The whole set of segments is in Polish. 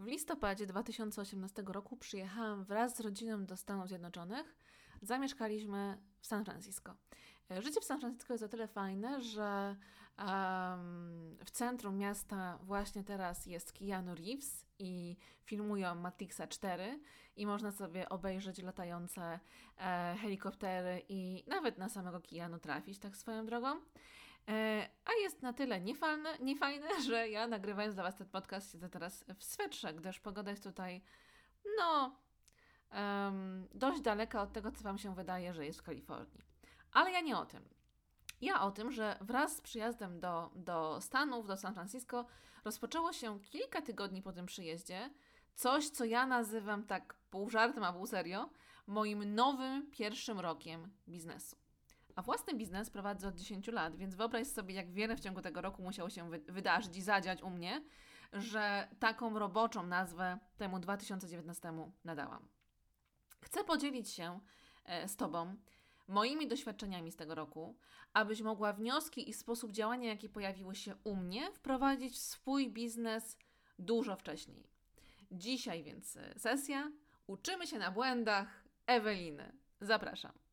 W listopadzie 2018 roku przyjechałam wraz z rodziną do Stanów Zjednoczonych. Zamieszkaliśmy w San Francisco. E, życie w San Francisco jest o tyle fajne, że um, w centrum miasta właśnie teraz jest Keanu Reeves i filmują Matrixa 4 i można sobie obejrzeć latające e, helikoptery i nawet na samego Keanu trafić tak swoją drogą. E, a jest na tyle niefajne, niefajne, że ja nagrywając dla Was ten podcast siedzę teraz w swetrze, gdyż pogoda jest tutaj, no, um, dość daleka od tego, co Wam się wydaje, że jest w Kalifornii. Ale ja nie o tym. Ja o tym, że wraz z przyjazdem do, do Stanów, do San Francisco, rozpoczęło się kilka tygodni po tym przyjeździe coś, co ja nazywam tak pół żartem, a pół serio, moim nowym pierwszym rokiem biznesu. A własny biznes prowadzę od 10 lat, więc wyobraź sobie, jak wiele w ciągu tego roku musiało się wy wydarzyć i zadziać u mnie, że taką roboczą nazwę temu 2019 nadałam. Chcę podzielić się e, z Tobą moimi doświadczeniami z tego roku, abyś mogła wnioski i sposób działania, jakie pojawiły się u mnie, wprowadzić w swój biznes dużo wcześniej. Dzisiaj więc e, sesja. Uczymy się na błędach Eweliny. Zapraszam.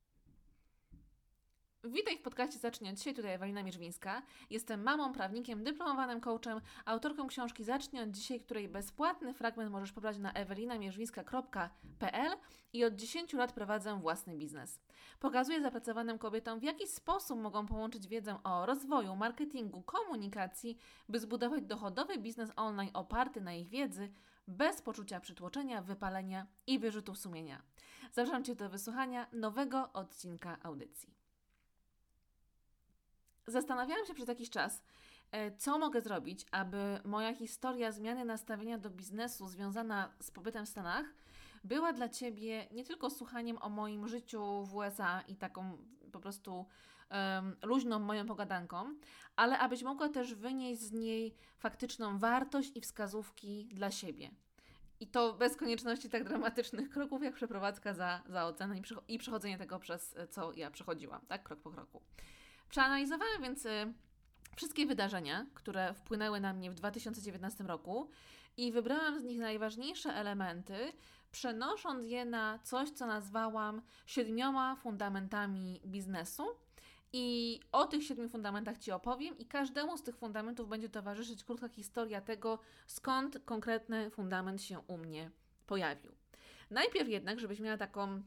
Witaj w podcaście Zacznij od dzisiaj, tutaj Ewelina Mierzwińska. Jestem mamą, prawnikiem, dyplomowanym coachem, autorką książki Zacznij od dzisiaj, której bezpłatny fragment możesz pobrać na ewelinamierzwińska.pl i od 10 lat prowadzę własny biznes. Pokazuję zapracowanym kobietom, w jaki sposób mogą połączyć wiedzę o rozwoju, marketingu, komunikacji, by zbudować dochodowy biznes online oparty na ich wiedzy, bez poczucia przytłoczenia, wypalenia i wyrzutów sumienia. Zapraszam Cię do wysłuchania nowego odcinka audycji. Zastanawiałam się przez jakiś czas, e, co mogę zrobić, aby moja historia zmiany nastawienia do biznesu związana z pobytem w Stanach była dla Ciebie nie tylko słuchaniem o moim życiu w USA i taką po prostu um, luźną moją pogadanką, ale abyś mogła też wynieść z niej faktyczną wartość i wskazówki dla siebie. I to bez konieczności tak dramatycznych kroków, jak przeprowadzka za, za ocenę i, i przechodzenie tego, przez co ja przechodziłam, tak, krok po kroku. Przeanalizowałam więc y, wszystkie wydarzenia, które wpłynęły na mnie w 2019 roku i wybrałam z nich najważniejsze elementy, przenosząc je na coś, co nazwałam siedmioma fundamentami biznesu. I o tych siedmiu fundamentach Ci opowiem, i każdemu z tych fundamentów będzie towarzyszyć krótka historia tego, skąd konkretny fundament się u mnie pojawił. Najpierw jednak, żebyś miała taką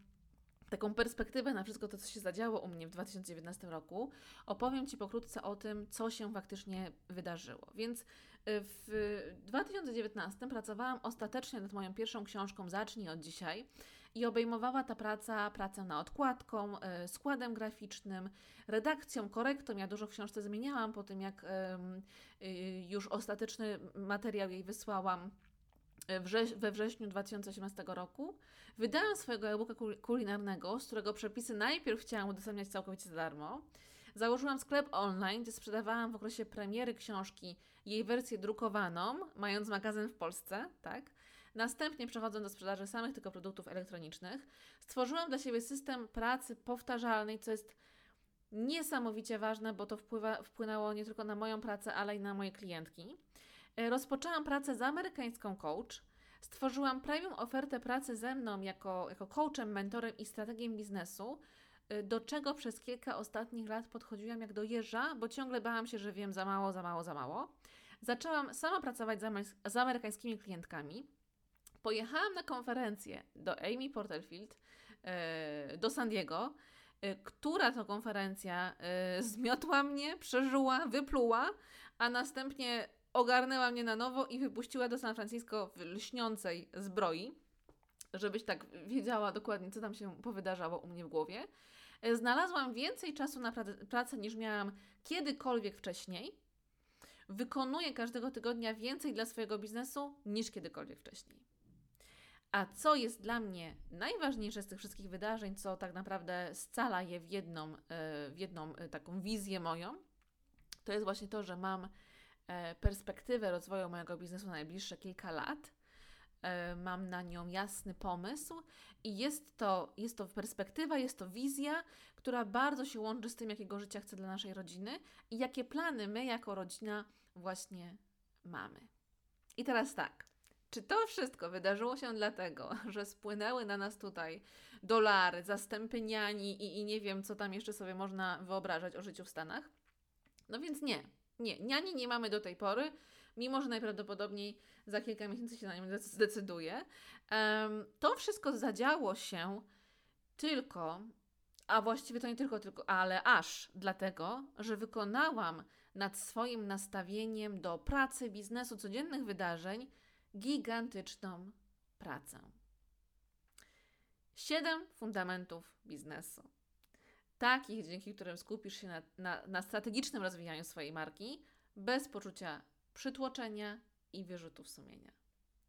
taką perspektywę na wszystko to, co się zadziało u mnie w 2019 roku, opowiem Ci pokrótce o tym, co się faktycznie wydarzyło. Więc y, w 2019 pracowałam ostatecznie nad moją pierwszą książką Zacznij od dzisiaj i obejmowała ta praca pracę nad odkładką, y, składem graficznym, redakcją, korektą. Ja dużo w książce zmieniałam po tym, jak y, już ostateczny materiał jej wysłałam we wrześniu 2018 roku wydałam swojego e-booka kulinarnego, z którego przepisy najpierw chciałam udostępniać całkowicie za darmo. Założyłam sklep online, gdzie sprzedawałam w okresie premiery książki jej wersję drukowaną, mając magazyn w Polsce, tak? Następnie przechodząc do sprzedaży samych tylko produktów elektronicznych, stworzyłam dla siebie system pracy powtarzalnej, co jest niesamowicie ważne, bo to wpływa, wpłynęło nie tylko na moją pracę, ale i na moje klientki. E, rozpoczęłam pracę z amerykańską coach. Stworzyłam premium ofertę pracy ze mną jako, jako coachem, mentorem i strategiem biznesu, e, do czego przez kilka ostatnich lat podchodziłam jak do jeża, bo ciągle bałam się, że wiem za mało, za mało, za mało. Zaczęłam sama pracować z, amery z amerykańskimi klientkami. Pojechałam na konferencję do Amy Porterfield, yy, do San Diego, która to konferencja zmiotła mnie, przeżyła, wypluła, a następnie ogarnęła mnie na nowo i wypuściła do San Francisco w lśniącej zbroi, żebyś tak wiedziała dokładnie, co tam się powydarzało u mnie w głowie. Znalazłam więcej czasu na pracę niż miałam kiedykolwiek wcześniej. Wykonuję każdego tygodnia więcej dla swojego biznesu niż kiedykolwiek wcześniej. A co jest dla mnie najważniejsze z tych wszystkich wydarzeń, co tak naprawdę scala je w jedną, e, w jedną e, taką wizję moją, to jest właśnie to, że mam E, perspektywę rozwoju mojego biznesu na najbliższe kilka lat. E, mam na nią jasny pomysł i jest to, jest to perspektywa, jest to wizja, która bardzo się łączy z tym, jakiego życia chcę dla naszej rodziny i jakie plany my jako rodzina właśnie mamy. I teraz tak, Czy to wszystko wydarzyło się dlatego, że spłynęły na nas tutaj dolary, zastępy niani i, i nie wiem, co tam jeszcze sobie można wyobrażać o życiu w Stanach? No więc nie, nie. Niani nie mamy do tej pory, mimo że najprawdopodobniej za kilka miesięcy się na nim zdecyduje. To wszystko zadziało się tylko, a właściwie to nie tylko, tylko, ale aż dlatego, że wykonałam nad swoim nastawieniem do pracy, biznesu, codziennych wydarzeń gigantyczną pracę. Siedem fundamentów biznesu. Takich, dzięki którym skupisz się na, na, na strategicznym rozwijaniu swojej marki, bez poczucia przytłoczenia i wyrzutów sumienia.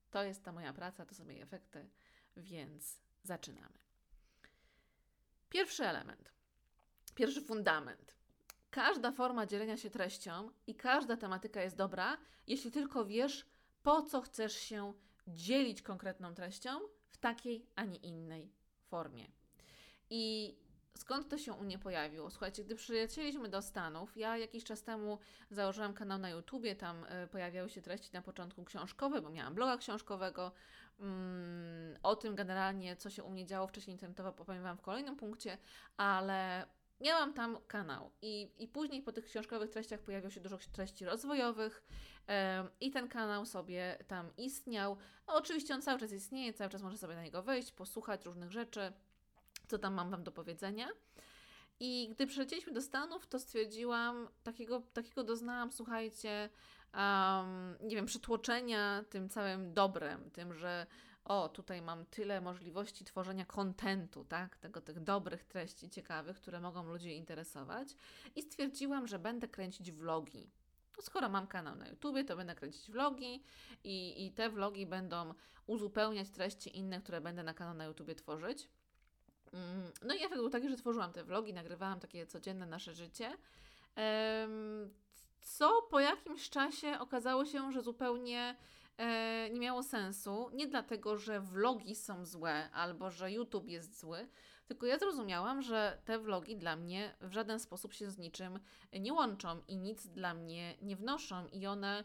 To jest ta moja praca, to są jej efekty, więc zaczynamy. Pierwszy element, pierwszy fundament. Każda forma dzielenia się treścią i każda tematyka jest dobra, jeśli tylko wiesz, po co chcesz się dzielić konkretną treścią w takiej, a nie innej formie. I skąd to się u mnie pojawiło? Słuchajcie, gdy przylecieliśmy do Stanów, ja jakiś czas temu założyłam kanał na YouTubie, tam y, pojawiały się treści na początku książkowe, bo miałam bloga książkowego. Mm, o tym generalnie, co się u mnie działo wcześniej internetowo, powiem Wam w kolejnym punkcie, ale miałam tam kanał i, i później po tych książkowych treściach pojawiło się dużo treści rozwojowych yy, i ten kanał sobie tam istniał. No, oczywiście on cały czas istnieje, cały czas można sobie na niego wejść, posłuchać różnych rzeczy, co tam mam Wam do powiedzenia. I gdy przylecieliśmy do Stanów, to stwierdziłam, takiego, takiego doznałam, słuchajcie, um, nie wiem, przytłoczenia tym całym dobrem, tym, że o, tutaj mam tyle możliwości tworzenia kontentu, tak? Tego, tych dobrych treści ciekawych, które mogą ludzi interesować. I stwierdziłam, że będę kręcić vlogi. No, skoro mam kanał na YouTubie, to będę kręcić vlogi i, i te vlogi będą uzupełniać treści inne, które będę na kanał na YouTubie tworzyć. Mm, no i efekt był taki, że tworzyłam te vlogi, nagrywałam takie codzienne nasze życie. Co po jakimś czasie okazało się, że zupełnie e, nie miało sensu. Nie dlatego, że vlogi są złe albo że YouTube jest zły, tylko ja zrozumiałam, że te vlogi dla mnie w żaden sposób się z niczym nie łączą i nic dla mnie nie wnoszą i one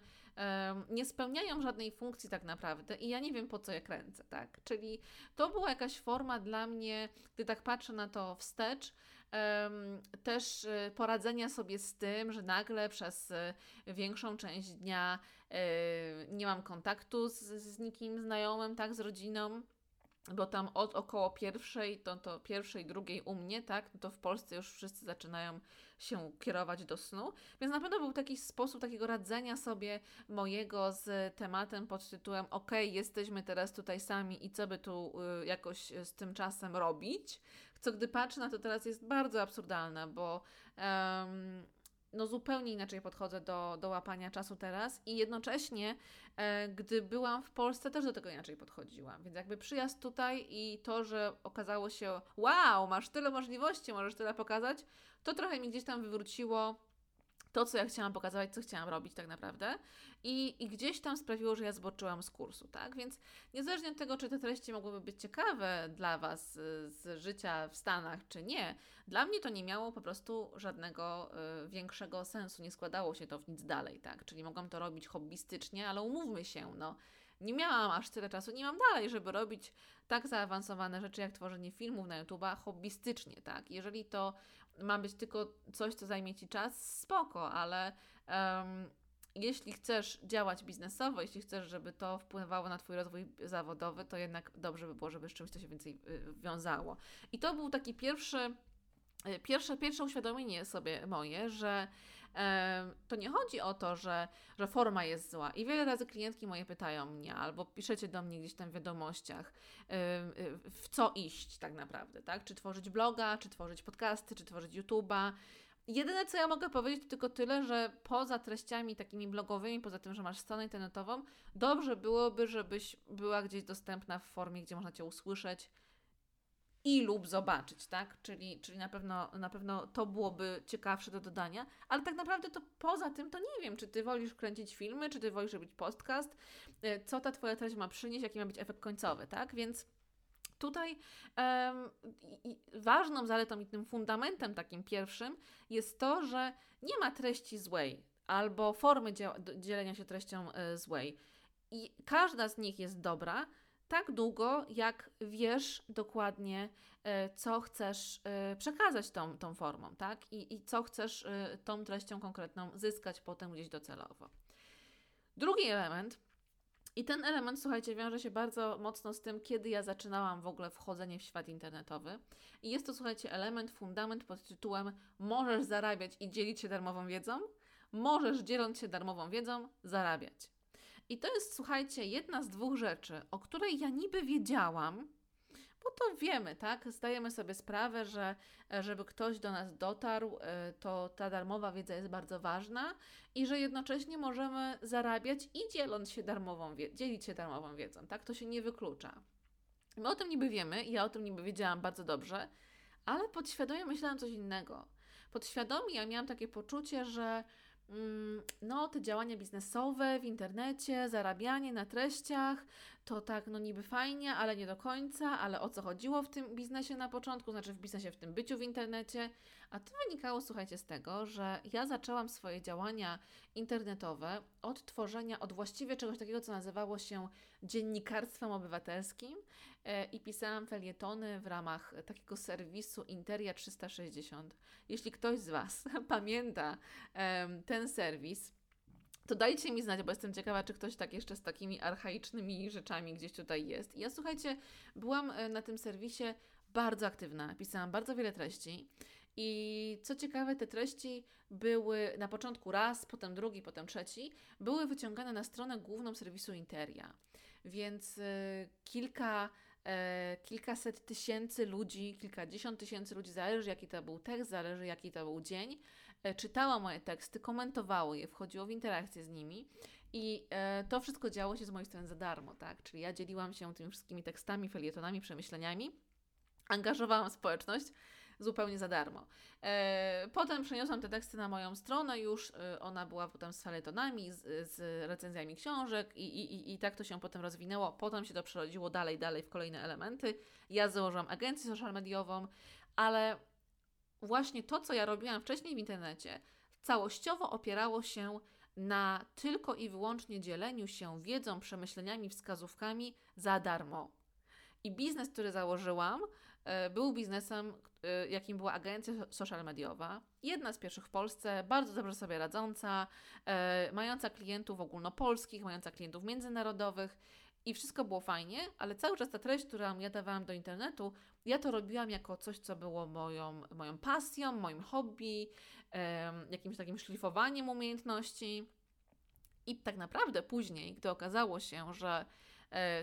nie spełniają żadnej funkcji tak naprawdę i ja nie wiem po co je kręcę, tak? Czyli to była jakaś forma dla mnie, gdy tak patrzę na to wstecz, też y, poradzenia sobie z tym, że nagle przez y, większą część dnia y, nie mam kontaktu z, z nikim znajomym, tak, z rodziną bo tam od około pierwszej, to, to pierwszej, drugiej u mnie, tak, no to w Polsce już wszyscy zaczynają się kierować do snu. Więc na pewno był taki sposób takiego radzenia sobie mojego z tematem pod tytułem OK, jesteśmy teraz tutaj sami i co by tu y, jakoś z tym czasem robić. Co gdy patrzę na to teraz jest bardzo absurdalne, bo um, no zupełnie inaczej podchodzę do, do łapania czasu teraz i jednocześnie, e, gdy byłam w Polsce, też do tego inaczej podchodziłam. Więc jakby przyjazd tutaj i to, że okazało się, wow, masz tyle możliwości, możesz tyle pokazać, to trochę mi gdzieś tam wywróciło to, co ja chciałam pokazać, co chciałam robić tak naprawdę. I, I gdzieś tam sprawiło, że ja zboczyłam z kursu, tak? Więc niezależnie od tego, czy te treści mogłyby być ciekawe dla Was z, z życia w Stanach, czy nie, dla mnie to nie miało po prostu żadnego y, większego sensu. Nie składało się to w nic dalej, tak? Czyli mogłam to robić hobbystycznie, ale umówmy się, no nie miałam aż tyle czasu, nie mam dalej, żeby robić tak zaawansowane rzeczy jak tworzenie filmów na YouTube'a hobbystycznie, tak? Jeżeli to ma być tylko coś, co zajmie Ci czas, spoko, ale um, jeśli chcesz działać biznesowo, jeśli chcesz, żeby to wpływało na Twój rozwój zawodowy, to jednak dobrze by było, żeby z czymś to się więcej y, wiązało. I to był taki pierwszy, y, pierwsze, pierwsze uświadomienie sobie moje, że to nie chodzi o to, że, że forma jest zła. I wiele razy klientki moje pytają mnie, albo piszecie do mnie gdzieś tam w wiadomościach, w co iść tak naprawdę, tak? Czy tworzyć bloga, czy tworzyć podcasty, czy tworzyć YouTube'a. Jedyne, co ja mogę powiedzieć, to tylko tyle, że poza treściami takimi blogowymi, poza tym, że masz stronę internetową, dobrze byłoby, żebyś była gdzieś dostępna w formie, gdzie można Cię usłyszeć, i lub zobaczyć, tak? Czyli, czyli na, pewno, na pewno to byłoby ciekawsze do dodania, ale tak naprawdę to poza tym to nie wiem, czy Ty wolisz kręcić filmy, czy Ty wolisz robić podcast, y, co ta Twoja treść ma przynieść, jaki ma być efekt końcowy, tak? Więc Tutaj um, ważną zaletą i tym fundamentem takim pierwszym jest to, że nie ma treści złej albo formy dzielenia się treścią y, złej. I każda z nich jest dobra, tak długo, jak wiesz dokładnie, e, co chcesz e, przekazać tą, tą formą, tak? I, I co chcesz e, tą treścią konkretną zyskać potem gdzieś docelowo. Drugi element, i ten element, słuchajcie, wiąże się bardzo mocno z tym, kiedy ja zaczynałam w ogóle wchodzenie w świat internetowy. I jest to, słuchajcie, element, fundament pod tytułem Możesz zarabiać i dzielić się darmową wiedzą. Możesz, dzieląc się darmową wiedzą, zarabiać. I to jest, słuchajcie, jedna z dwóch rzeczy, o której ja niby wiedziałam, bo to wiemy, tak? Zdajemy sobie sprawę, że e, żeby ktoś do nas dotarł, e, to ta darmowa wiedza jest bardzo ważna i że jednocześnie możemy zarabiać i dzieląc się darmową dzielić się darmową wiedzą, tak? To się nie wyklucza. My o tym niby wiemy, ja o tym niby wiedziałam bardzo dobrze, ale podświadomie myślałam coś innego. Podświadomie ja miałam takie poczucie, że no, te działania biznesowe w internecie, zarabianie na treściach, to tak, no niby fajnie, ale nie do końca, ale o co chodziło w tym biznesie na początku, znaczy w biznesie, w tym byciu w internecie, a to wynikało, słuchajcie, z tego, że ja zaczęłam swoje działania internetowe od tworzenia, od właściwie czegoś takiego, co nazywało się dziennikarstwem obywatelskim i pisałam felietony w ramach takiego serwisu Interia 360. Jeśli ktoś z Was pamięta ten serwis, to dajcie mi znać, bo jestem ciekawa, czy ktoś tak jeszcze z takimi archaicznymi rzeczami gdzieś tutaj jest. I ja słuchajcie, byłam e, na tym serwisie bardzo aktywna, pisałam bardzo wiele treści. I co ciekawe, te treści były na początku raz, potem drugi, potem trzeci, były wyciągane na stronę główną serwisu Interia. Więc y, kilka, kilkaset tysięcy ludzi, kilkadziesiąt tysięcy ludzi, zależy jaki to był tekst, zależy jaki to był dzień, y, czytała moje teksty, komentowało je, wchodziło w interakcję z nimi. I to wszystko działo się z mojej strony za darmo, tak? Czyli ja dzieliłam się tymi wszystkimi tekstami, felietonami, przemyśleniami, angażowałam społeczność zupełnie za darmo. E, potem przeniosłam te teksty na moją stronę, już e, ona była potem z faletonami, z, z recenzjami książek i, i, i tak to się potem rozwinęło. Potem się to przerodziło dalej, dalej w kolejne elementy. Ja założyłam agencję social mediową, ale właśnie to, co ja robiłam wcześniej w internecie, całościowo opierało się na tylko i wyłącznie dzieleniu się wiedzą, przemyśleniami, wskazówkami za darmo. I biznes, który założyłam, E, był biznesem, jakim była agencja social mediowa. Jedna z pierwszych w Polsce, bardzo dobrze sobie radząca, e, mająca klientów ogólnopolskich, mająca klientów międzynarodowych i wszystko było fajnie, ale cały czas ta treść, którą ja dawałam do internetu, ja to robiłam jako coś, co było moją, moją pasją, moim hobby, jakimś takim szlifowaniem umiejętności. I tak naprawdę później, gdy okazało się, że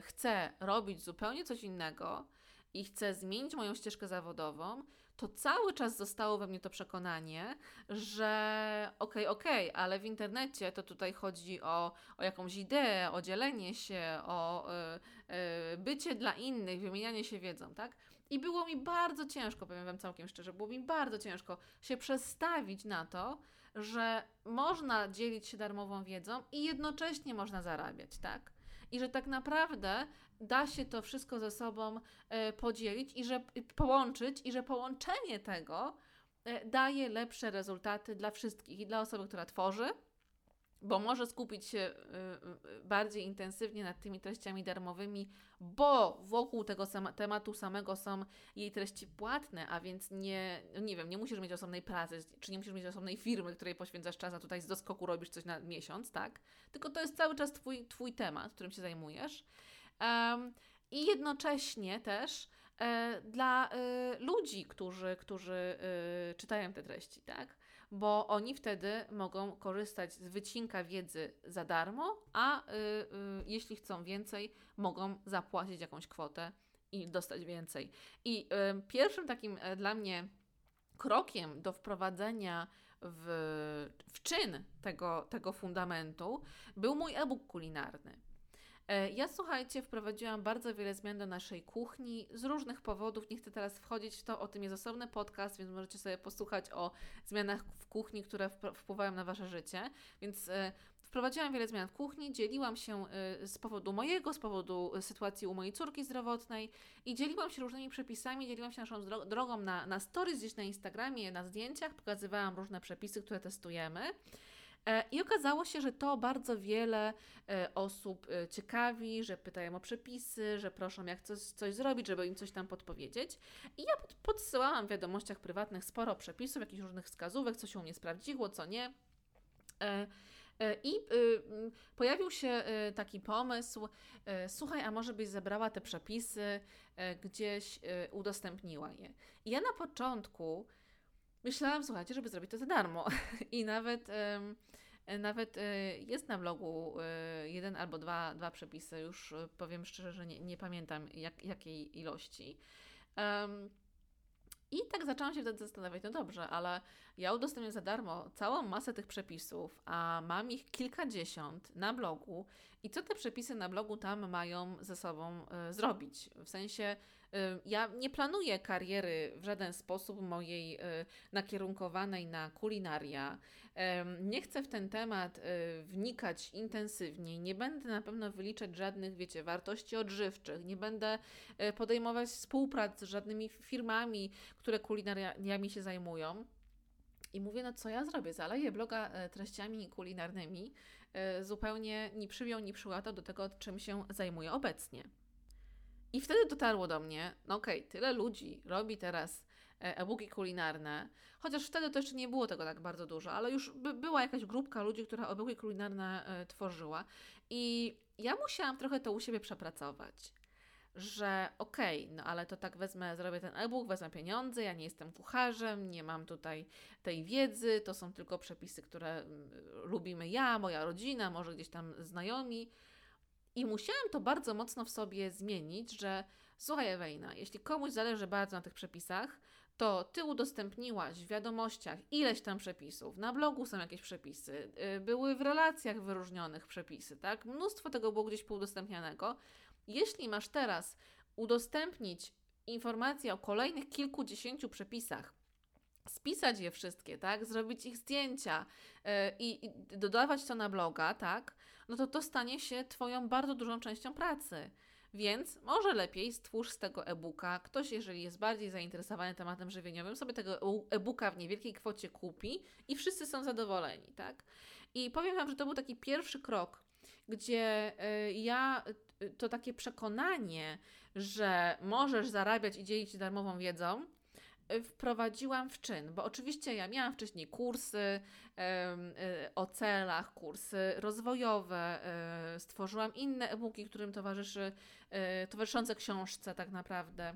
chcę robić zupełnie coś innego, i chcę zmienić moją ścieżkę zawodową, to cały czas zostało we mnie to przekonanie, że okej, okay, okej, okay, ale w internecie to tutaj chodzi o, o jakąś ideę, o dzielenie się, o y, y, bycie dla innych, wymienianie się wiedzą, tak? I było mi bardzo ciężko, powiem Wam całkiem szczerze, było mi bardzo ciężko się przestawić na to, że można dzielić się darmową wiedzą i jednocześnie można zarabiać, tak? I że tak naprawdę da się to wszystko ze sobą e, podzielić i że połączyć, i że połączenie tego e, daje lepsze rezultaty dla wszystkich i dla osoby, która tworzy, bo może skupić się e, bardziej intensywnie nad tymi treściami darmowymi, bo wokół tego tematu samego są jej treści płatne, a więc nie, no nie wiem, nie musisz mieć osobnej pracy, czy nie musisz mieć osobnej firmy, której poświęcasz czas, a tutaj z doskoku robisz coś na miesiąc, tak? Tylko to jest cały czas twój, twój temat, którym się zajmujesz. Um, I jednocześnie też e, dla e, ludzi, którzy, którzy e, czytają te treści, tak? Bo oni wtedy mogą korzystać z wycinka wiedzy za darmo, a jeśli chcą więcej, mogą zapłacić jakąś kwotę i dostać więcej. I pierwszym takim dla mnie krokiem do wprowadzenia w, w czyn tego, tego fundamentu był mój e-book kulinarny. E, ja słuchajcie, wprowadziłam bardzo wiele zmian do naszej kuchni z różnych powodów. Nie chcę teraz wchodzić w to, o tym jest osobny podcast, więc możecie sobie posłuchać o zmianach w kuchni, które wpływają na Wasze życie. Więc e, wprowadziłam wiele zmian w kuchni, dzieliłam się e, z powodu mojego, z powodu sytuacji u mojej córki zdrowotnej i dzieliłam się różnymi przepisami, dzieliłam się naszą drogą na, na stories gdzieś na Instagramie, na zdjęciach, pokazywałam różne przepisy, które testujemy. E, I okazało się, że to bardzo wiele e, osób e, ciekawi, że pytają o przepisy, że proszą jak coś, coś zrobić, żeby im coś tam podpowiedzieć. I ja podsyłałam w wiadomościach prywatnych sporo przepisów, jakichś różnych wskazówek, co się u mnie sprawdziło, co nie. I y, pojawił się y, taki pomysł, y, słuchaj, a może byś zebrała te przepisy, gdzieś udostępniła je. I ja na początku myślałam, słuchajcie, żeby zrobić to za darmo. I nawet, nawet jest na blogu jeden albo dwa, dwa przepisy, już powiem szczerze, że nie, nie pamiętam jak, jakiej ilości. I tak zaczęłam się wtedy zastanawiać, no dobrze, ale ja udostępniam za darmo całą masę tych przepisów, a mam ich kilkadziesiąt na blogu. I co te przepisy na blogu tam mają ze sobą y, zrobić? W sensie, ja nie planuję kariery w żaden sposób mojej y, nakierunkowanej na kulinaria. Nie chcę w ten temat wnikać intensywniej. Nie będę na pewno wyliczać żadnych, wiecie, wartości odżywczych. Nie będę podejmować współprac z żadnymi firmami, które kulinariami się zajmują. I mówię, no co ja zrobię? Zaleję bloga treściami kulinarnymi, zupełnie ni przyjął, ni przyłatał do tego, czym się zajmuję obecnie. I wtedy dotarło do mnie, no okej, okay, tyle ludzi robi teraz e, e-booki kulinarne, chociaż wtedy to jeszcze nie było tego tak bardzo dużo, ale już by była jakaś grupka ludzi, która e-booki kulinarne tworzyła i ja musiałam trochę to u siebie przepracować że okej, okay, no ale to tak wezmę, zrobię ten e-book, wezmę pieniądze, ja nie jestem kucharzem, nie mam tutaj tej wiedzy, to są tylko przepisy, które mm, lubimy ja, moja rodzina, może gdzieś tam znajomi. I musiałam to bardzo mocno w sobie zmienić, że słuchaj Ewejna, jeśli komuś zależy bardzo na tych przepisach, to ty udostępniłaś w wiadomościach ileś tam przepisów, na blogu są jakieś przepisy, y, były w relacjach wyróżnionych przepisy, tak? Mnóstwo tego było gdzieś poudostępnianego. Jeśli masz teraz udostępnić informacje o kolejnych kilkudziesięciu przepisach, spisać je wszystkie, tak, zrobić ich zdjęcia yy, i, dodawać to na bloga, tak, no to to stanie się Twoją bardzo dużą częścią pracy. Więc może lepiej stwórz z tego e-booka. Ktoś, jeżeli jest bardziej zainteresowany tematem żywieniowym, sobie tego e-booka w niewielkiej kwocie kupi i wszyscy są zadowoleni, tak? I powiem Wam, że to był taki pierwszy krok, gdzie y, ja y, to takie przekonanie, że możesz zarabiać i dzielić się darmową wiedzą, wprowadziłam w czyn, bo oczywiście ja miałam wcześniej kursy o celach, kursy rozwojowe, stworzyłam inne e-booki, którym towarzyszy, towarzyszące książce tak naprawdę.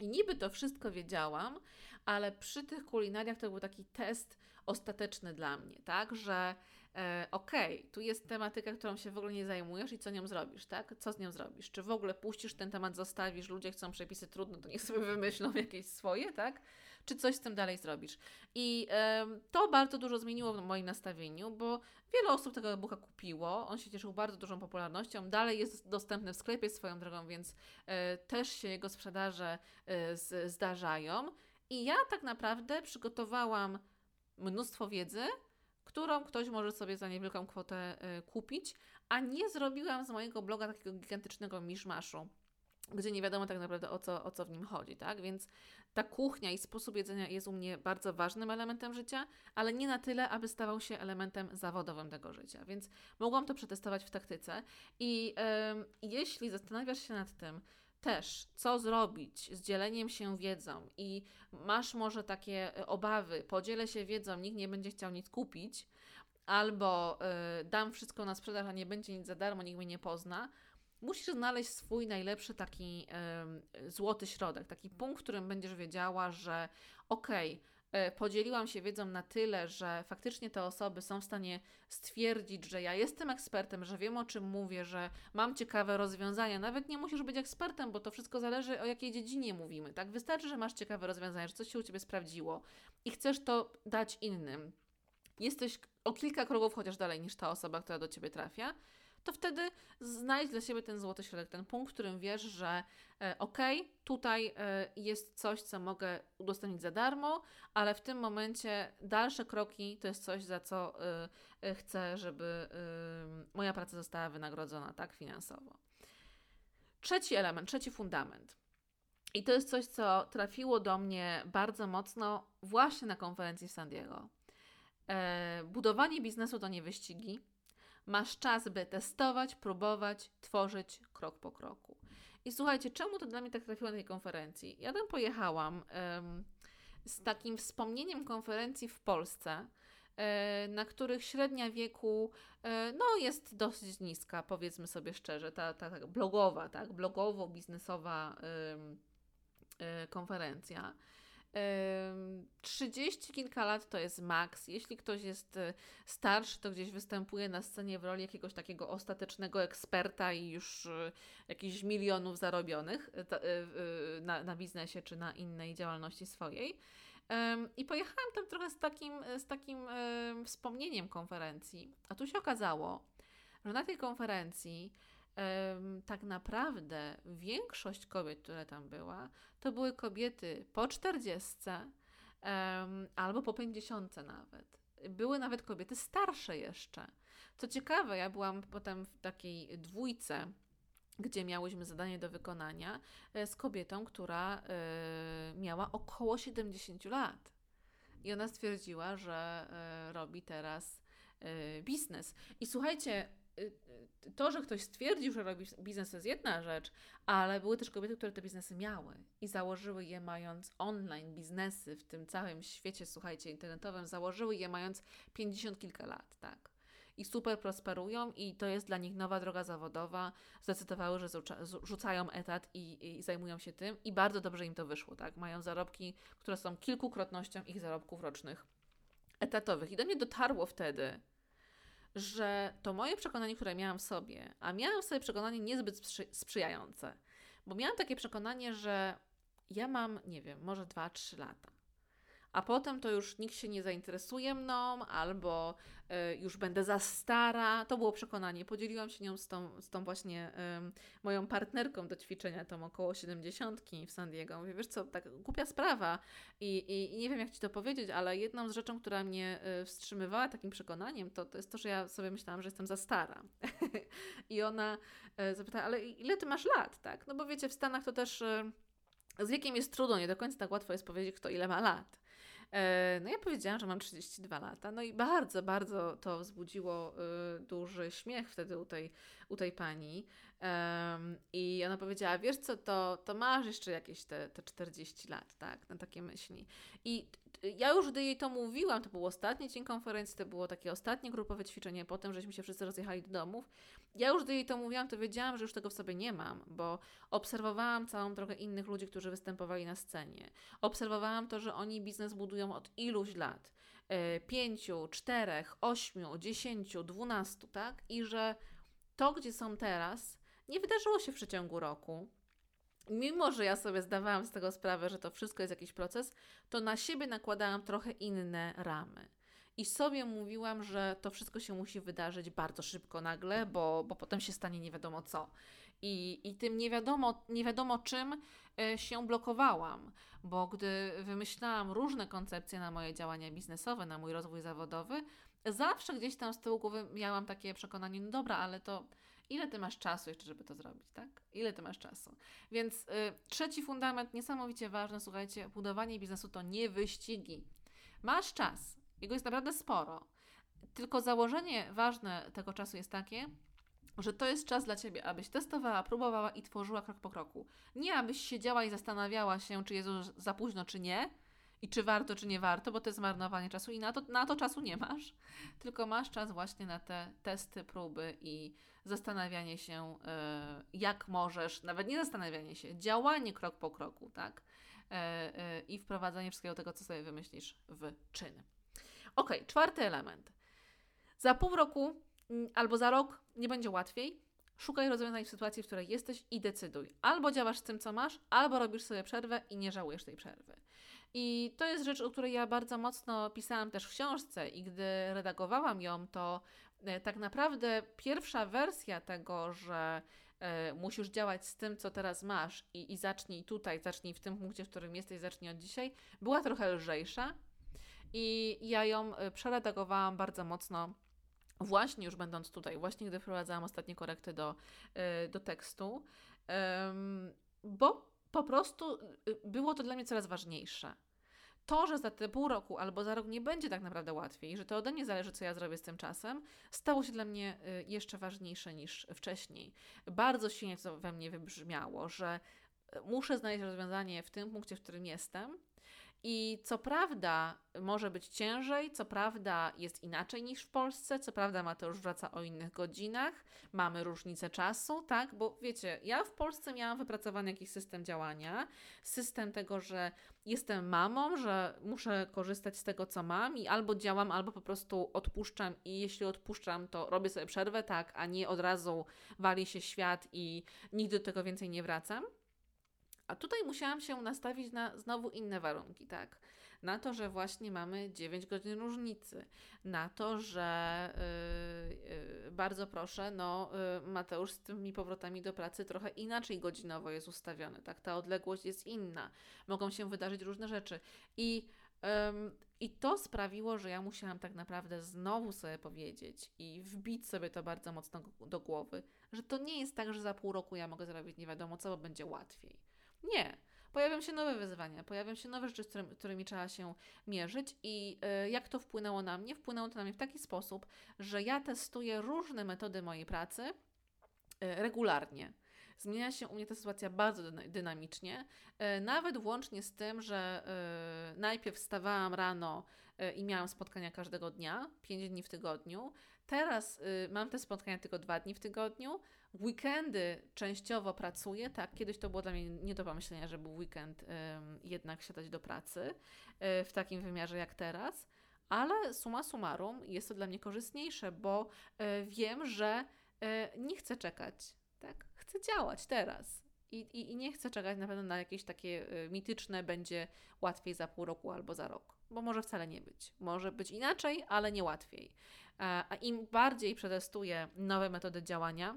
I niby to wszystko wiedziałam, ale przy tych kulinariach to był taki test ostateczny dla mnie, tak, że e, okej, okay, tu jest tematyka, którą się w ogóle nie zajmujesz i co nią zrobisz, tak? Co z nią zrobisz? Czy w ogóle puścisz ten temat, zostawisz, ludzie chcą przepisy, trudno, to niech sobie wymyślą jakieś swoje, tak? Czy coś z tym dalej zrobisz? I e, to bardzo dużo zmieniło w moim nastawieniu, bo wiele osób tego e-booka kupiło, on się cieszył bardzo dużą popularnością, dalej jest dostępny w sklepie swoją drogą, więc e, też się jego sprzedaże e, z, zdarzają. I ja tak naprawdę przygotowałam mnóstwo wiedzy, którą ktoś może sobie za niewielką kwotę y, kupić, a nie zrobiłam z mojego bloga takiego gigantycznego miszmaszu, gdzie nie wiadomo tak naprawdę o co, o co w nim chodzi, tak? Więc ta kuchnia i sposób jedzenia jest u mnie bardzo ważnym elementem życia, ale nie na tyle, aby stawał się elementem zawodowym tego życia. Więc mogłam to przetestować w taktyce i yy, jeśli zastanawiasz się nad tym, też, co zrobić z dzieleniem się wiedzą i masz może takie e, obawy, podzielę się wiedzą, nikt nie będzie chciał nic kupić, albo y, dam wszystko na sprzedaż, a nie będzie nic za darmo, nikt mnie nie pozna, musisz znaleźć swój najlepszy taki y, złoty środek, taki punkt, w którym będziesz wiedziała, że okej, okay, podzieliłam się wiedzą na tyle, że faktycznie te osoby są w stanie stwierdzić, że ja jestem ekspertem, że wiem o czym mówię, że mam ciekawe rozwiązania. Nawet nie musisz być ekspertem, bo to wszystko zależy o jakiej dziedzinie mówimy. Tak wystarczy, że masz ciekawe rozwiązania, że coś się u ciebie sprawdziło i chcesz to dać innym. Jesteś o kilka kroków chociaż dalej niż ta osoba, która do ciebie trafia to wtedy znajdź dla siebie ten złoty środek, ten punkt, w którym wiesz, że e, okej, okay, tutaj e, jest coś, co mogę udostępnić za darmo, ale w tym momencie dalsze kroki to jest coś, za co e, chcę, żeby moja praca została wynagrodzona tak finansowo. Trzeci element, trzeci fundament. I to jest coś, co trafiło do mnie bardzo mocno właśnie na konferencji w San Diego. Budowanie biznesu to nie wyścigi. Masz czas, by testować, próbować, tworzyć krok po kroku. I słuchajcie, czemu to dla mnie tak trafiło na tej konferencji? Ja tam pojechałam z takim wspomnieniem konferencji w Polsce, e, na których średnia wieku e, no, jest dosyć niska, powiedzmy sobie szczerze, ta, ta, ta blogowa, tak, blogowo-biznesowa e, konferencja. 30 kilka lat to jest maks. Jeśli ktoś jest starszy, to gdzieś występuje na scenie w roli jakiegoś takiego ostatecznego eksperta i już jakichś milionów zarobionych na, na biznesie czy na innej działalności swojej. I pojechałam tam trochę z takim, z takim wspomnieniem konferencji. A tu się okazało, że na tej konferencji tak naprawdę większość kobiet, które tam była, to były kobiety po 40 albo po 50 nawet. Były nawet kobiety starsze jeszcze. Co ciekawe, ja byłam potem w takiej dwójce gdzie miałyśmy zadanie do wykonania e, z kobietą, która y, miała około 70 lat. I ona stwierdziła, że y, robi teraz biznes. I słuchajcie, to, że ktoś stwierdził, że robi biznes, to jest jedna rzecz, ale były też kobiety, które te biznesy miały i założyły je mając online biznesy w tym całym świecie, słuchajcie, internetowym, założyły je mając 50 kilka lat, tak i super prosperują i to jest dla nich nowa droga zawodowa. Zdecydowały, że rzucają etat i, i zajmują się tym i bardzo dobrze im to wyszło, tak? Mają zarobki, które są kilkukrotnością ich zarobków rocznych etatowych. I do mnie dotarło wtedy, że to moje przekonanie, które miałam w sobie, a miałam w sobie przekonanie niezbyt sprzy sprzyjające, bo miałam takie przekonanie, że ja mam, nie wiem, może 2-3 lata a potem to już nikt się nie zainteresuje mną, albo y, już będę za stara. To było przekonanie. Podzieliłam się nią z tą, z tą właśnie y, moją partnerką do ćwiczenia, tą około 70 w San Diego. Mówię, wiesz co, tak głupia sprawa I, i, i, nie wiem, jak Ci to powiedzieć, ale jedną z rzeczą, która mnie y, wstrzymywała takim przekonaniem, to, to jest to, że ja sobie myślałam, że jestem za stara. I ona y, zapytała, ale ile Ty masz lat, tak? No bo wiecie, w Stanach to też... Y, z wiekiem jest trudno, nie do końca tak łatwo jest powiedzieć, kto ile ma lat. E, no ja powiedziałam, że mam 32 lata, no i bardzo, bardzo to wzbudziło y, duży śmiech wtedy u tej, u tej pani. I ona powiedziała, wiesz co, to, to masz jeszcze jakieś te, te 40 lat, tak, na takie myśli. I ja już gdy jej to mówiłam, to był ostatni dzień konferencji, to było takie ostatnie grupowe ćwiczenie, potem żeśmy się wszyscy rozjechali do domów. Ja już gdy jej to mówiłam, to wiedziałam, że już tego w sobie nie mam, bo obserwowałam całą drogę innych ludzi, którzy występowali na scenie. Obserwowałam to, że oni biznes budują od iluś lat. E, pięciu, czterech, ośmiu, dziesięciu, dwunastu, tak? I że to, gdzie są teraz, nie wydarzyło się w przeciągu roku. Mimo, że ja sobie zdawałam z tego sprawę, że to wszystko jest jakiś proces, to na siebie nakładałam trochę inne ramy. I sobie mówiłam, że to wszystko się musi wydarzyć bardzo szybko, nagle, bo, bo potem się stanie nie wiadomo co. I, i tym nie wiadomo, nie wiadomo czym e, się blokowałam, bo gdy wymyślałam różne koncepcje na moje działania biznesowe, na mój rozwój zawodowy, zawsze gdzieś tam z tyłu głowy miałam takie przekonanie, no dobra, ale to ile ty masz czasu jeszcze, żeby to zrobić, tak? Ile ty masz czasu? Więc y, trzeci fundament, niesamowicie ważny, słuchajcie, budowanie biznesu to nie wyścigi. Masz czas, jego jest naprawdę sporo. Tylko założenie ważne tego czasu jest takie, że to jest czas dla Ciebie, abyś testowała, próbowała i tworzyła krok po kroku. Nie abyś siedziała i zastanawiała się, czy jest już za późno, czy nie, i czy warto, czy nie warto, bo to jest zmarnowanie czasu i na to, na to czasu nie masz, tylko masz czas właśnie na te testy, próby i zastanawianie się, e, jak możesz, nawet nie zastanawianie się, działanie krok po kroku, tak? E, e, I wprowadzanie wszystkiego tego, co sobie wymyślisz w czyn. Ok, czwarty element. Za pół roku mm, albo za rok nie będzie łatwiej. Szukaj rozwiązań w sytuacji, w której jesteś i decyduj. Albo działasz z tym, co masz, albo robisz sobie przerwę i nie żałujesz tej przerwy. I to jest rzecz, o której ja bardzo mocno pisałam też w książce i gdy redagowałam ją, to e, tak naprawdę pierwsza wersja tego, że e, musisz działać z tym, co teraz masz i, i zacznij tutaj, zacznij w tym punkcie, w którym jesteś, zacznij od dzisiaj, była trochę lżejsza i ja ją e, przeredagowałam bardzo mocno właśnie już będąc tutaj, właśnie gdy wprowadzałam ostatnie korekty do, do tekstu, bo po prostu było to dla mnie coraz ważniejsze. To, że za te pół roku albo za rok nie będzie tak naprawdę łatwiej, że to ode mnie zależy, co ja zrobię z tym czasem, stało się dla mnie y, jeszcze ważniejsze niż wcześniej. Bardzo silnie to we mnie wybrzmiało, że y, muszę znaleźć rozwiązanie w tym punkcie, w którym jestem, i co prawda może być ciężej, co prawda jest inaczej niż w Polsce, co prawda Mateusz wraca o innych godzinach, mamy różnicę czasu, tak? Bo wiecie, ja w Polsce miałam wypracowany jakiś system działania, system tego, że jestem mamą, że muszę korzystać z tego, co mam i albo działam, albo po prostu odpuszczam i jeśli odpuszczam, to robię sobie przerwę, tak, a nie od razu wali się świat i nigdy do tego więcej nie wracam. A tutaj musiałam się nastawić na znowu inne warunki, tak? Na to, że właśnie mamy 9 godzin różnicy, na to, że yy, yy, bardzo proszę, no yy, Mateusz z tymi powrotami do pracy trochę inaczej godzinowo jest ustawiony, tak? Ta odległość jest inna, mogą się wydarzyć różne rzeczy i i to sprawiło, że ja musiałam tak naprawdę znowu sobie powiedzieć i wbić sobie to bardzo mocno do głowy, że to nie jest tak, że za pół roku ja mogę zrobić nie wiadomo co, bo będzie łatwiej. Nie. Pojawią się nowe wyzwania, pojawią się nowe rzeczy, z którymi, którymi trzeba się mierzyć. I y, jak to wpłynęło na mnie? Wpłynęło to na mnie w taki sposób, że ja testuję różne metody mojej pracy y, regularnie. Zmienia się u mnie ta sytuacja bardzo dynamicznie, y, nawet włącznie z tym, że najpierw wstawałam rano i miałam spotkania każdego dnia, 5 dni w tygodniu. Teraz mam te spotkania tylko dwa dni w tygodniu, Weekendy częściowo pracuję, tak, kiedyś to było dla mnie nie do pomyślenia, żeby weekend jednak siadać do pracy y, w takim wymiarze jak teraz, ale suma summarum jest to dla mnie korzystniejsze, bo y, wiem, że y, nie chcę czekać, tak, chcę działać teraz. I, i, I nie chcę czekać na pewno na jakieś takie mityczne, będzie łatwiej za pół roku albo za rok, bo może wcale nie być. Może być inaczej, ale nie łatwiej. A im bardziej przetestuję nowe metody działania,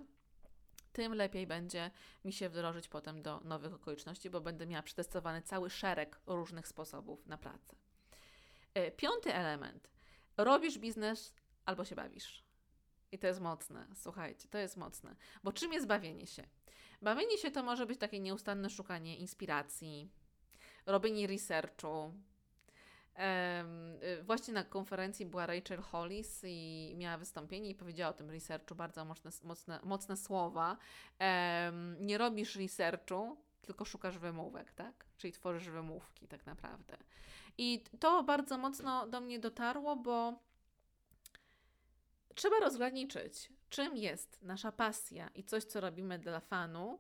tym lepiej będzie mi się wdrożyć potem do nowych okoliczności, bo będę miała przetestowany cały szereg różnych sposobów na pracę. E, piąty element. Robisz biznes albo się bawisz. I to jest mocne, słuchajcie, to jest mocne. Bo czym jest bawienie się? Bawienie się to może być takie nieustanne szukanie inspiracji, robienie researchu, właśnie na konferencji była Rachel Hollis i miała wystąpienie i powiedziała o tym researchu bardzo mocne, mocne, mocne słowa. Nie robisz researchu, tylko szukasz wymówek, tak? Czyli tworzysz wymówki tak naprawdę. I to bardzo mocno do mnie dotarło, bo trzeba rozgraniczyć, czym jest nasza pasja i coś, co robimy dla fanu,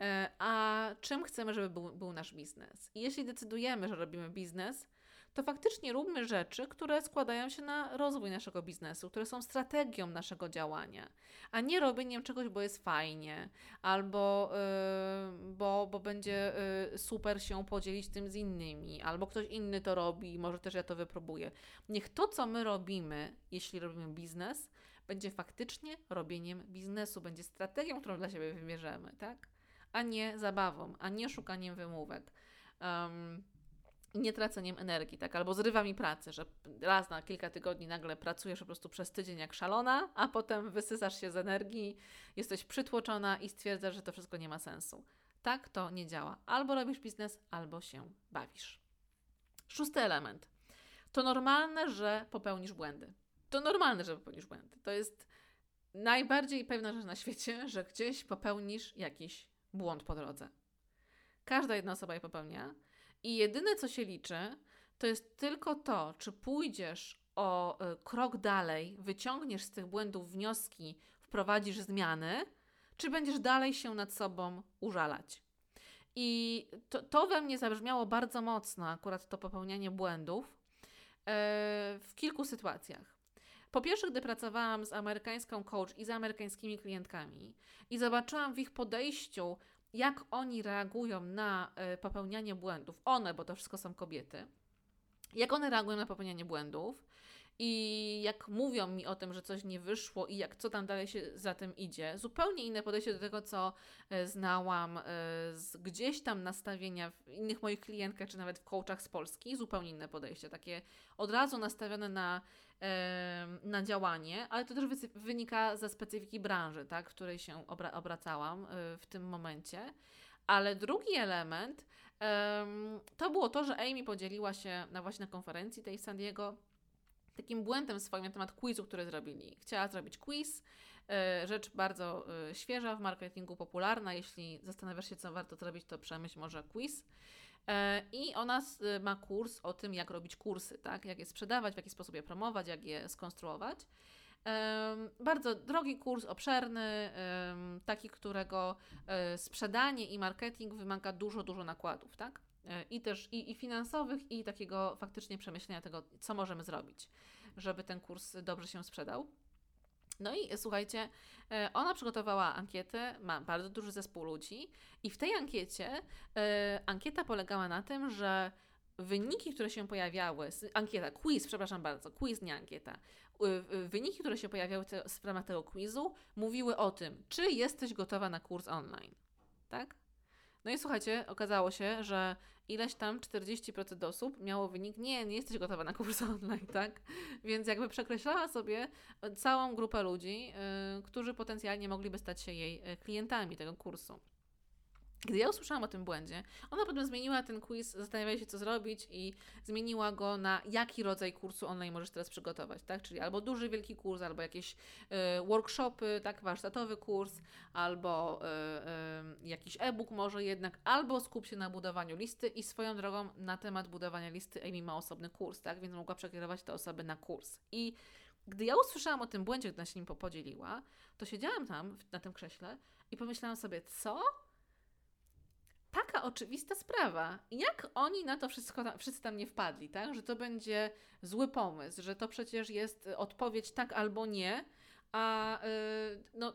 e, a czym chcemy, żeby był, był nasz biznes. I jeśli decydujemy, że robimy biznes, to faktycznie róbmy rzeczy, które składają się na rozwój naszego biznesu, które są strategią naszego działania, a nie robieniem czegoś, bo jest fajnie, albo yy, bo, bo będzie yy, super się podzielić tym z innymi, albo ktoś inny to robi, może też ja to wypróbuję. Niech to, co my robimy, jeśli robimy biznes, będzie faktycznie robieniem biznesu, będzie strategią, którą dla siebie wymierzemy, tak? A nie zabawą, a nie szukaniem wymówek. Um, nie traceniem energii, tak? Albo zrywa mi pracę, że raz na kilka tygodni nagle pracujesz po prostu przez tydzień jak szalona, a potem wysysasz się z energii, jesteś przytłoczona i stwierdzasz, że to wszystko nie ma sensu. Tak to nie działa. Albo robisz biznes, albo się bawisz. Szósty element. To normalne, że popełnisz błędy. To normalne, że popełnisz błędy. To jest najbardziej pewna rzecz na świecie, że gdzieś popełnisz jakiś błąd po drodze. Każda jedna osoba je popełnia i jedyne, co się liczy, to jest tylko to, czy pójdziesz o y, krok dalej, wyciągniesz z tych błędów wnioski, wprowadzisz zmiany, czy będziesz dalej się nad sobą użalać. I to, to we mnie zabrzmiało bardzo mocno, akurat to popełnianie błędów, yy, w kilku sytuacjach. Po pierwsze, gdy pracowałam z amerykańską coach i z amerykańskimi klientkami i zobaczyłam w ich podejściu jak oni reagują na e, popełnianie błędów, one, bo to wszystko są kobiety, jak one reagują na popełnianie błędów i jak mówią mi o tym, że coś nie wyszło i jak co tam dalej się za tym idzie. Zupełnie inne podejście do tego, co e, znałam e, z gdzieś tam nastawienia w innych moich klientkach, czy nawet w coachach z Polski. Zupełnie inne podejście, takie od razu nastawione na na działanie, ale to też wynika ze specyfiki branży, tak, w której się obra obracałam y, w tym momencie. Ale drugi element to było to, że Amy podzieliła się na właśnie na konferencji tej San Diego takim błędem swoim na temat quizu, który zrobili. Chciała zrobić quiz, e, rzecz bardzo e, świeża w marketingu, popularna. Jeśli zastanawiasz się, co warto zrobić, to przemyśl może quiz. E, I ona ma kurs o tym, jak robić kursy, tak? jak je sprzedawać, w jaki sposób je promować, jak je skonstruować. Bardzo drogi kurs, obszerny, taki, którego sprzedanie i marketing wymaga dużo, dużo nakładów, tak? I też i, i finansowych, i takiego faktycznie przemyślenia tego, co możemy zrobić, żeby ten kurs dobrze się sprzedał. No i słuchajcie, e, ona przygotowała ankietę, ma bardzo duży zespół ludzi, i w tej ankiecie e, ankieta polegała na tym, że wyniki, które się pojawiały, ankieta, quiz, przepraszam bardzo, quiz, nie ankieta, wyniki, które się pojawiały te, w ramach tego quizu, mówiły o tym, czy jesteś gotowa na kurs online. Tak? No i słuchajcie, okazało się, że ileś tam 40% osób miało wynik, nie, nie jesteś gotowa na kurs online, tak? Więc jakby przekreślała sobie całą grupę ludzi, yy, którzy potencjalnie mogliby stać się jej y, klientami tego kursu. Gdy ja usłyszałam o tym błędzie, ona potem zmieniła ten quiz, zastanawiała się, co zrobić i zmieniła go na jaki rodzaj kursu online możesz teraz przygotować, tak? Czyli albo duży, wielki kurs, albo jakieś y, workshopy, tak? Warsztatowy kurs, albo y, y, jakiś e-book może jednak, albo skup się na budowaniu listy i swoją drogą na temat budowania listy Amy ma osobny kurs, tak? Więc mogła przekierować te osoby na kurs. I gdy ja usłyszałam o tym błędzie, gdy ona się nim podzieliła, to siedziałam tam na tym krześle i pomyślałam sobie, co? Taka oczywista sprawa. Jak oni na to wszystko, wszyscy tam nie wpadli, tak? Że to będzie zły pomysł, że to przecież jest odpowiedź tak albo nie, a yy, no,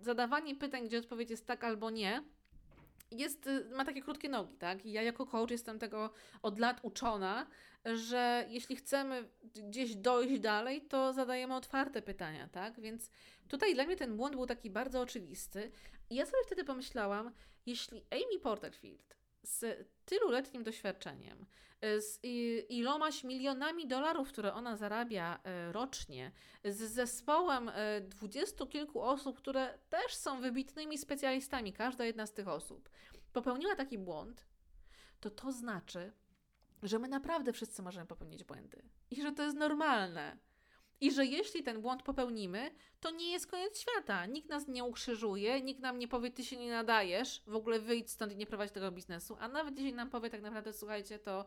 zadawanie pytań, gdzie odpowiedź jest tak albo nie, jest, y, ma takie krótkie nogi, tak? I ja jako coach jestem tego od lat uczona, że jeśli chcemy gdzieś dojść dalej, to zadajemy otwarte pytania, tak? Więc tutaj dla mnie ten błąd był taki bardzo oczywisty. I ja sobie wtedy pomyślałam, jeśli Amy Porterfield z tyluletnim doświadczeniem, z ilomaś milionami dolarów, które ona zarabia e, rocznie, z zespołem e, dwudziestu kilku osób, które też są wybitnymi specjalistami, każda jedna z tych osób, popełniła taki błąd, to to znaczy, że my naprawdę wszyscy możemy popełnić błędy i że to jest normalne. I że jeśli ten błąd popełnimy, to nie jest koniec świata. Nikt nas nie ukrzyżuje, nikt nam nie powie, ty się nie nadajesz, w ogóle wyjdź stąd i nie prowadź tego biznesu. A nawet jeśli nam powie tak naprawdę, słuchajcie, to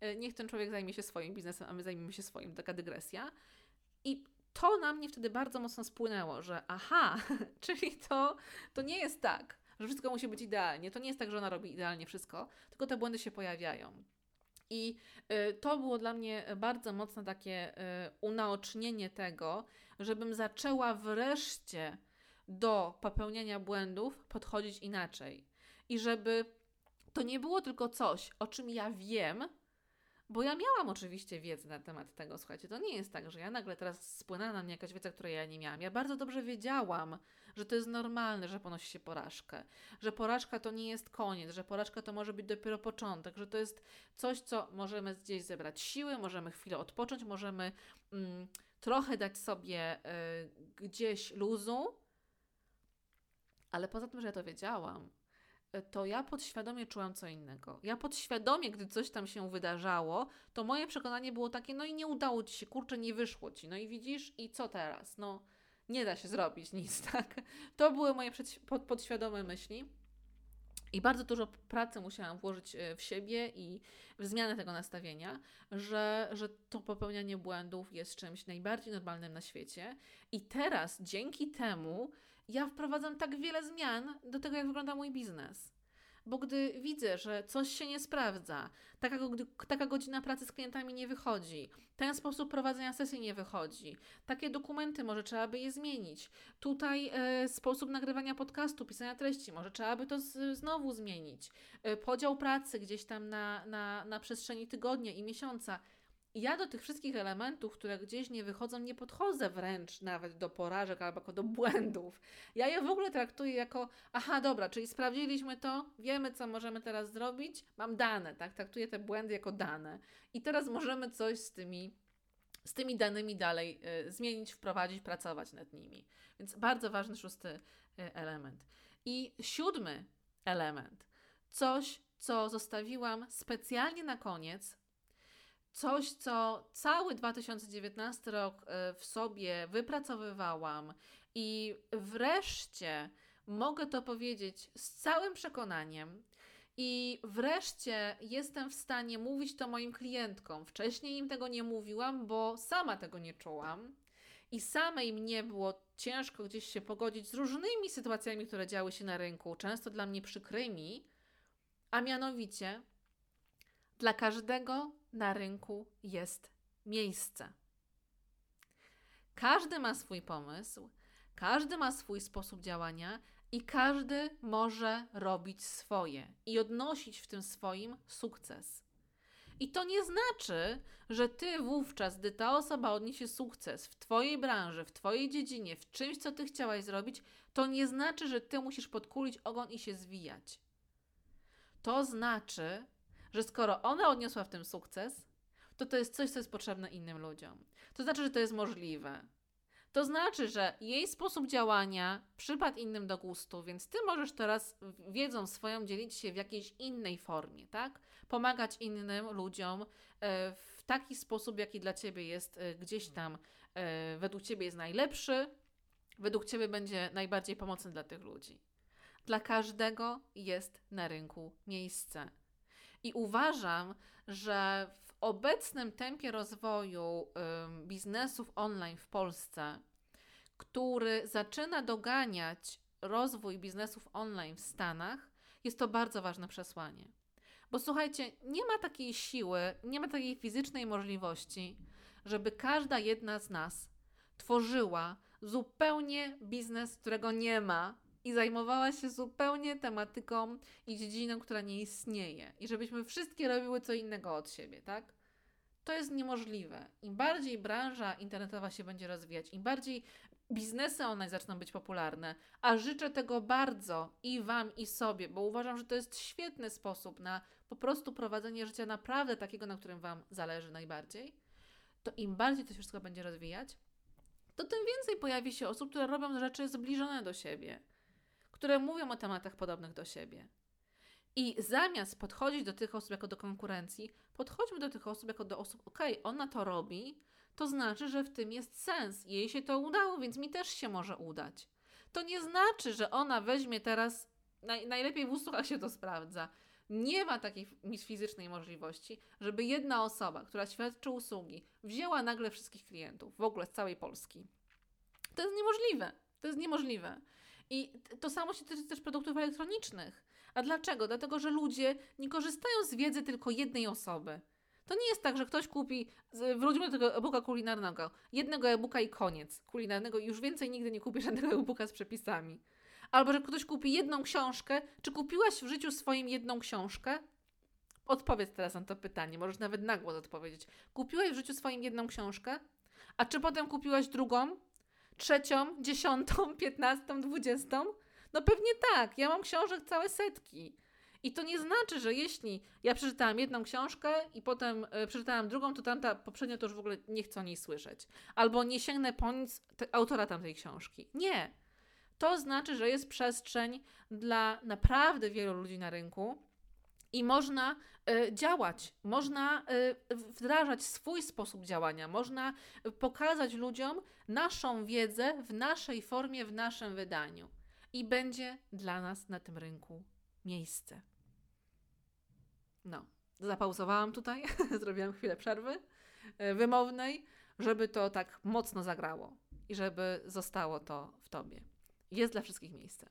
e, niech ten człowiek zajmie się swoim biznesem, a my zajmiemy się swoim. Taka dygresja. I to na mnie wtedy bardzo mocno spłynęło, że aha, czyli to, to nie jest tak, że wszystko musi być idealnie. To nie jest tak, że ona robi idealnie wszystko, tylko te błędy się pojawiają. I y, to było dla mnie bardzo mocne takie y, unaocznienie tego, żebym zaczęła wreszcie do popełniania błędów podchodzić inaczej. I żeby to nie było tylko coś, o czym ja wiem, bo ja miałam oczywiście wiedzę na temat tego, słuchajcie, to nie jest tak, że ja nagle teraz spłynęła na mnie jakaś wiedza, której ja nie miałam. Ja bardzo dobrze wiedziałam, że to jest normalne, że ponosi się porażkę, że porażka to nie jest koniec, że porażka to może być dopiero początek, że to jest coś, co możemy gdzieś zebrać siły, możemy chwilę odpocząć, możemy mm, trochę dać sobie y, gdzieś luzu, ale poza tym, że ja to wiedziałam, to ja podświadomie czułam co innego. Ja podświadomie, gdy coś tam się wydarzało, to moje przekonanie było takie, no i nie udało ci się, kurczę, nie wyszło ci, no i widzisz, i co teraz? No, nie da się zrobić nic, tak? To były moje pod, podświadome myśli. I bardzo dużo pracy musiałam włożyć e, w siebie i w zmianę tego nastawienia, że, że to popełnianie błędów jest czymś najbardziej normalnym na świecie. I teraz dzięki temu ja wprowadzam tak wiele zmian do tego, jak wygląda mój biznes. Bo gdy widzę, że coś się nie sprawdza, taka, taka godzina pracy z klientami nie wychodzi, ten sposób prowadzenia sesji nie wychodzi, takie dokumenty może trzeba by je zmienić, tutaj e, sposób nagrywania podcastu, pisania treści, może trzeba by to z, znowu zmienić, e, podział pracy gdzieś tam na, na, na przestrzeni tygodnia i miesiąca ja do tych wszystkich elementów, które gdzieś nie wychodzą, nie podchodzę wręcz nawet do porażek albo do błędów. Ja je w ogóle traktuję jako, aha, dobra, czyli sprawdziliśmy to, wiemy, co możemy teraz zrobić, mam dane, tak? Traktuję te błędy jako dane. I teraz możemy coś z tymi, z tymi danymi dalej y, zmienić, wprowadzić, pracować nad nimi. Więc bardzo ważny szósty y, element. I siódmy element coś, co zostawiłam specjalnie na koniec, coś, co cały 2019 rok e, w sobie wypracowywałam i wreszcie mogę to powiedzieć z całym przekonaniem. I wreszcie jestem w stanie mówić to moim klientkom. Wcześniej im tego nie mówiłam, bo sama tego nie czułam. I samej mnie było ciężko gdzieś się pogodzić z różnymi sytuacjami, które działy się na rynku, często dla mnie przykrymi, a mianowicie dla każdego na rynku jest miejsce. Każdy ma swój pomysł, każdy ma swój sposób działania i każdy może robić swoje i odnosić w tym swoim sukces. I to nie znaczy, że ty wówczas, gdy ta osoba odniesie sukces w twojej branży, w twojej dziedzinie, w czymś, co ty chciałaś zrobić, to nie znaczy, że ty musisz podkulić ogon i się zwijać. To znaczy, że skoro ona odniosła w tym sukces, to to jest coś, co jest potrzebne innym ludziom. To znaczy, że to jest możliwe. To znaczy, że jej sposób działania przypadł innym do gustu, więc ty możesz teraz wiedzą swoją dzielić się w jakiejś innej formie, tak? Pomagać innym ludziom e, w taki sposób, jaki dla ciebie jest e, gdzieś tam, e, według ciebie jest najlepszy, według ciebie będzie najbardziej pomocny dla tych ludzi. Dla każdego jest na rynku miejsce. I uważam, że w obecnym tempie rozwoju biznesów online w Polsce, który zaczyna doganiać rozwój biznesów online w Stanach, jest to bardzo ważne przesłanie. Bo słuchajcie, nie ma takiej siły, nie ma takiej fizycznej możliwości, żeby każda jedna z nas tworzyła zupełnie biznes, którego nie ma, i zajmowała się zupełnie tematyką i dziedziną, która nie istnieje. I żebyśmy wszystkie robiły co innego od siebie, tak? To jest niemożliwe. Im bardziej branża internetowa się będzie rozwijać, im bardziej biznesy online zaczną być popularne, a życzę tego bardzo i Wam, i sobie, bo uważam, że to jest świetny sposób na po prostu prowadzenie życia naprawdę takiego, na którym Wam zależy najbardziej, to im bardziej to się wszystko będzie rozwijać, to tym więcej pojawi się osób, które robią rzeczy zbliżone do siebie które mówią o tematach podobnych do siebie. I zamiast podchodzić do tych osób jako do konkurencji, podchodźmy do tych osób jako do osób, ok, ona to robi, to znaczy, że w tym jest sens. Jej się to udało, więc mi też się może udać. To nie znaczy, że ona weźmie teraz, naj, najlepiej w usługach się to sprawdza. Nie ma takiej fizycznej możliwości, żeby jedna osoba, która świadczy usługi, wzięła nagle wszystkich klientów, w ogóle z całej Polski. To jest niemożliwe. To jest niemożliwe. I to samo się tyczy też produktów elektronicznych. A dlaczego? Dlatego, że ludzie nie korzystają z wiedzy tylko jednej osoby. To nie jest tak, że ktoś kupi, wróćmy do tego e-booka kulinarnego, jednego e-booka i koniec kulinarnego i już więcej nigdy nie kupi żadnego e-booka z przepisami. Albo, że ktoś kupi jedną książkę. Czy kupiłaś w życiu swoim jedną książkę? Odpowiedz teraz na to pytanie, możesz nawet na głos odpowiedzieć. Kupiłaś w życiu swoim jedną książkę? A czy potem kupiłaś drugą? Trzecią, dziesiątą, piętnastą, dwudziestą? No pewnie tak. Ja mam książek całe setki. I to nie znaczy, że jeśli ja przeczytałam jedną książkę i potem y, przeczytałam drugą, to tamta poprzednia to już w ogóle nie chcę o niej słyszeć. Albo nie sięgnę po nic autora tamtej książki. Nie. To znaczy, że jest przestrzeń dla naprawdę wielu ludzi na rynku, i można y, działać, można y, wdrażać swój sposób działania, można pokazać ludziom naszą wiedzę w naszej formie, w naszym wydaniu. I będzie dla nas na tym rynku miejsce. No, zapauzowałam tutaj, zrobiłam chwilę przerwy wymownej, żeby to tak mocno zagrało i żeby zostało to w tobie. Jest dla wszystkich miejsce.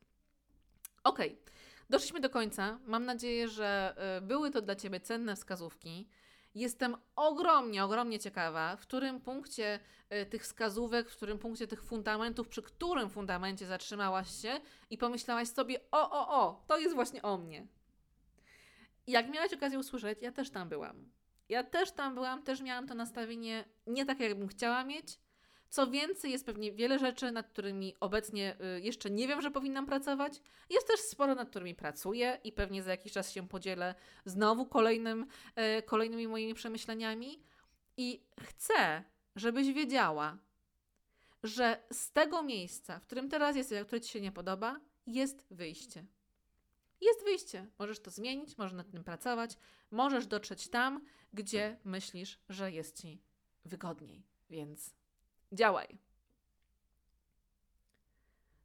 Okej. Okay. Doszliśmy do końca. Mam nadzieję, że e, były to dla Ciebie cenne wskazówki. Jestem ogromnie, ogromnie ciekawa, w którym punkcie e, tych wskazówek, w którym punkcie tych fundamentów, przy którym fundamencie zatrzymałaś się i pomyślałaś sobie: o, o, o, to jest właśnie o mnie. Jak miałaś okazję usłyszeć, ja też tam byłam. Ja też tam byłam, też miałam to nastawienie nie tak, jakbym chciała mieć, co więcej, jest pewnie wiele rzeczy, nad którymi obecnie y, jeszcze nie wiem, że powinnam pracować. Jest też sporo, nad którymi pracuję i pewnie za jakiś czas się podzielę znowu kolejnym, e, kolejnymi moimi przemyśleniami. I chcę, żebyś wiedziała, że z tego miejsca, w którym teraz jesteś, a które ci się nie podoba, jest wyjście. jest wyjście. Możesz to zmienić, możesz nad tym pracować, możesz dotrzeć tam, gdzie myślisz, że jest ci wygodniej. Więc działaj.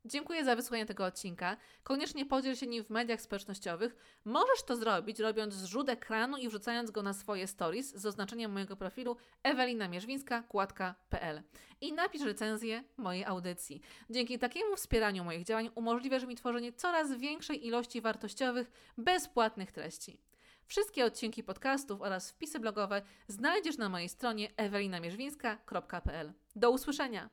Dziękuję za wysłuchanie tego odcinka. Koniecznie podziel się nim w mediach społecznościowych. Możesz to zrobić, robiąc zrzut ekranu i wrzucając go na swoje stories z oznaczeniem mojego profilu Ewelina Mierzwińska, kładka.pl i napisz recenzję mojej audycji. Dzięki takiemu wspieraniu moich działań umożliwiasz mi tworzenie coraz większej ilości wartościowych, bezpłatnych treści. Wszystkie odcinki podcastów oraz wpisy blogowe znajdziesz na mojej stronie ewelinamierzwińska.pl. Do usłyszenia!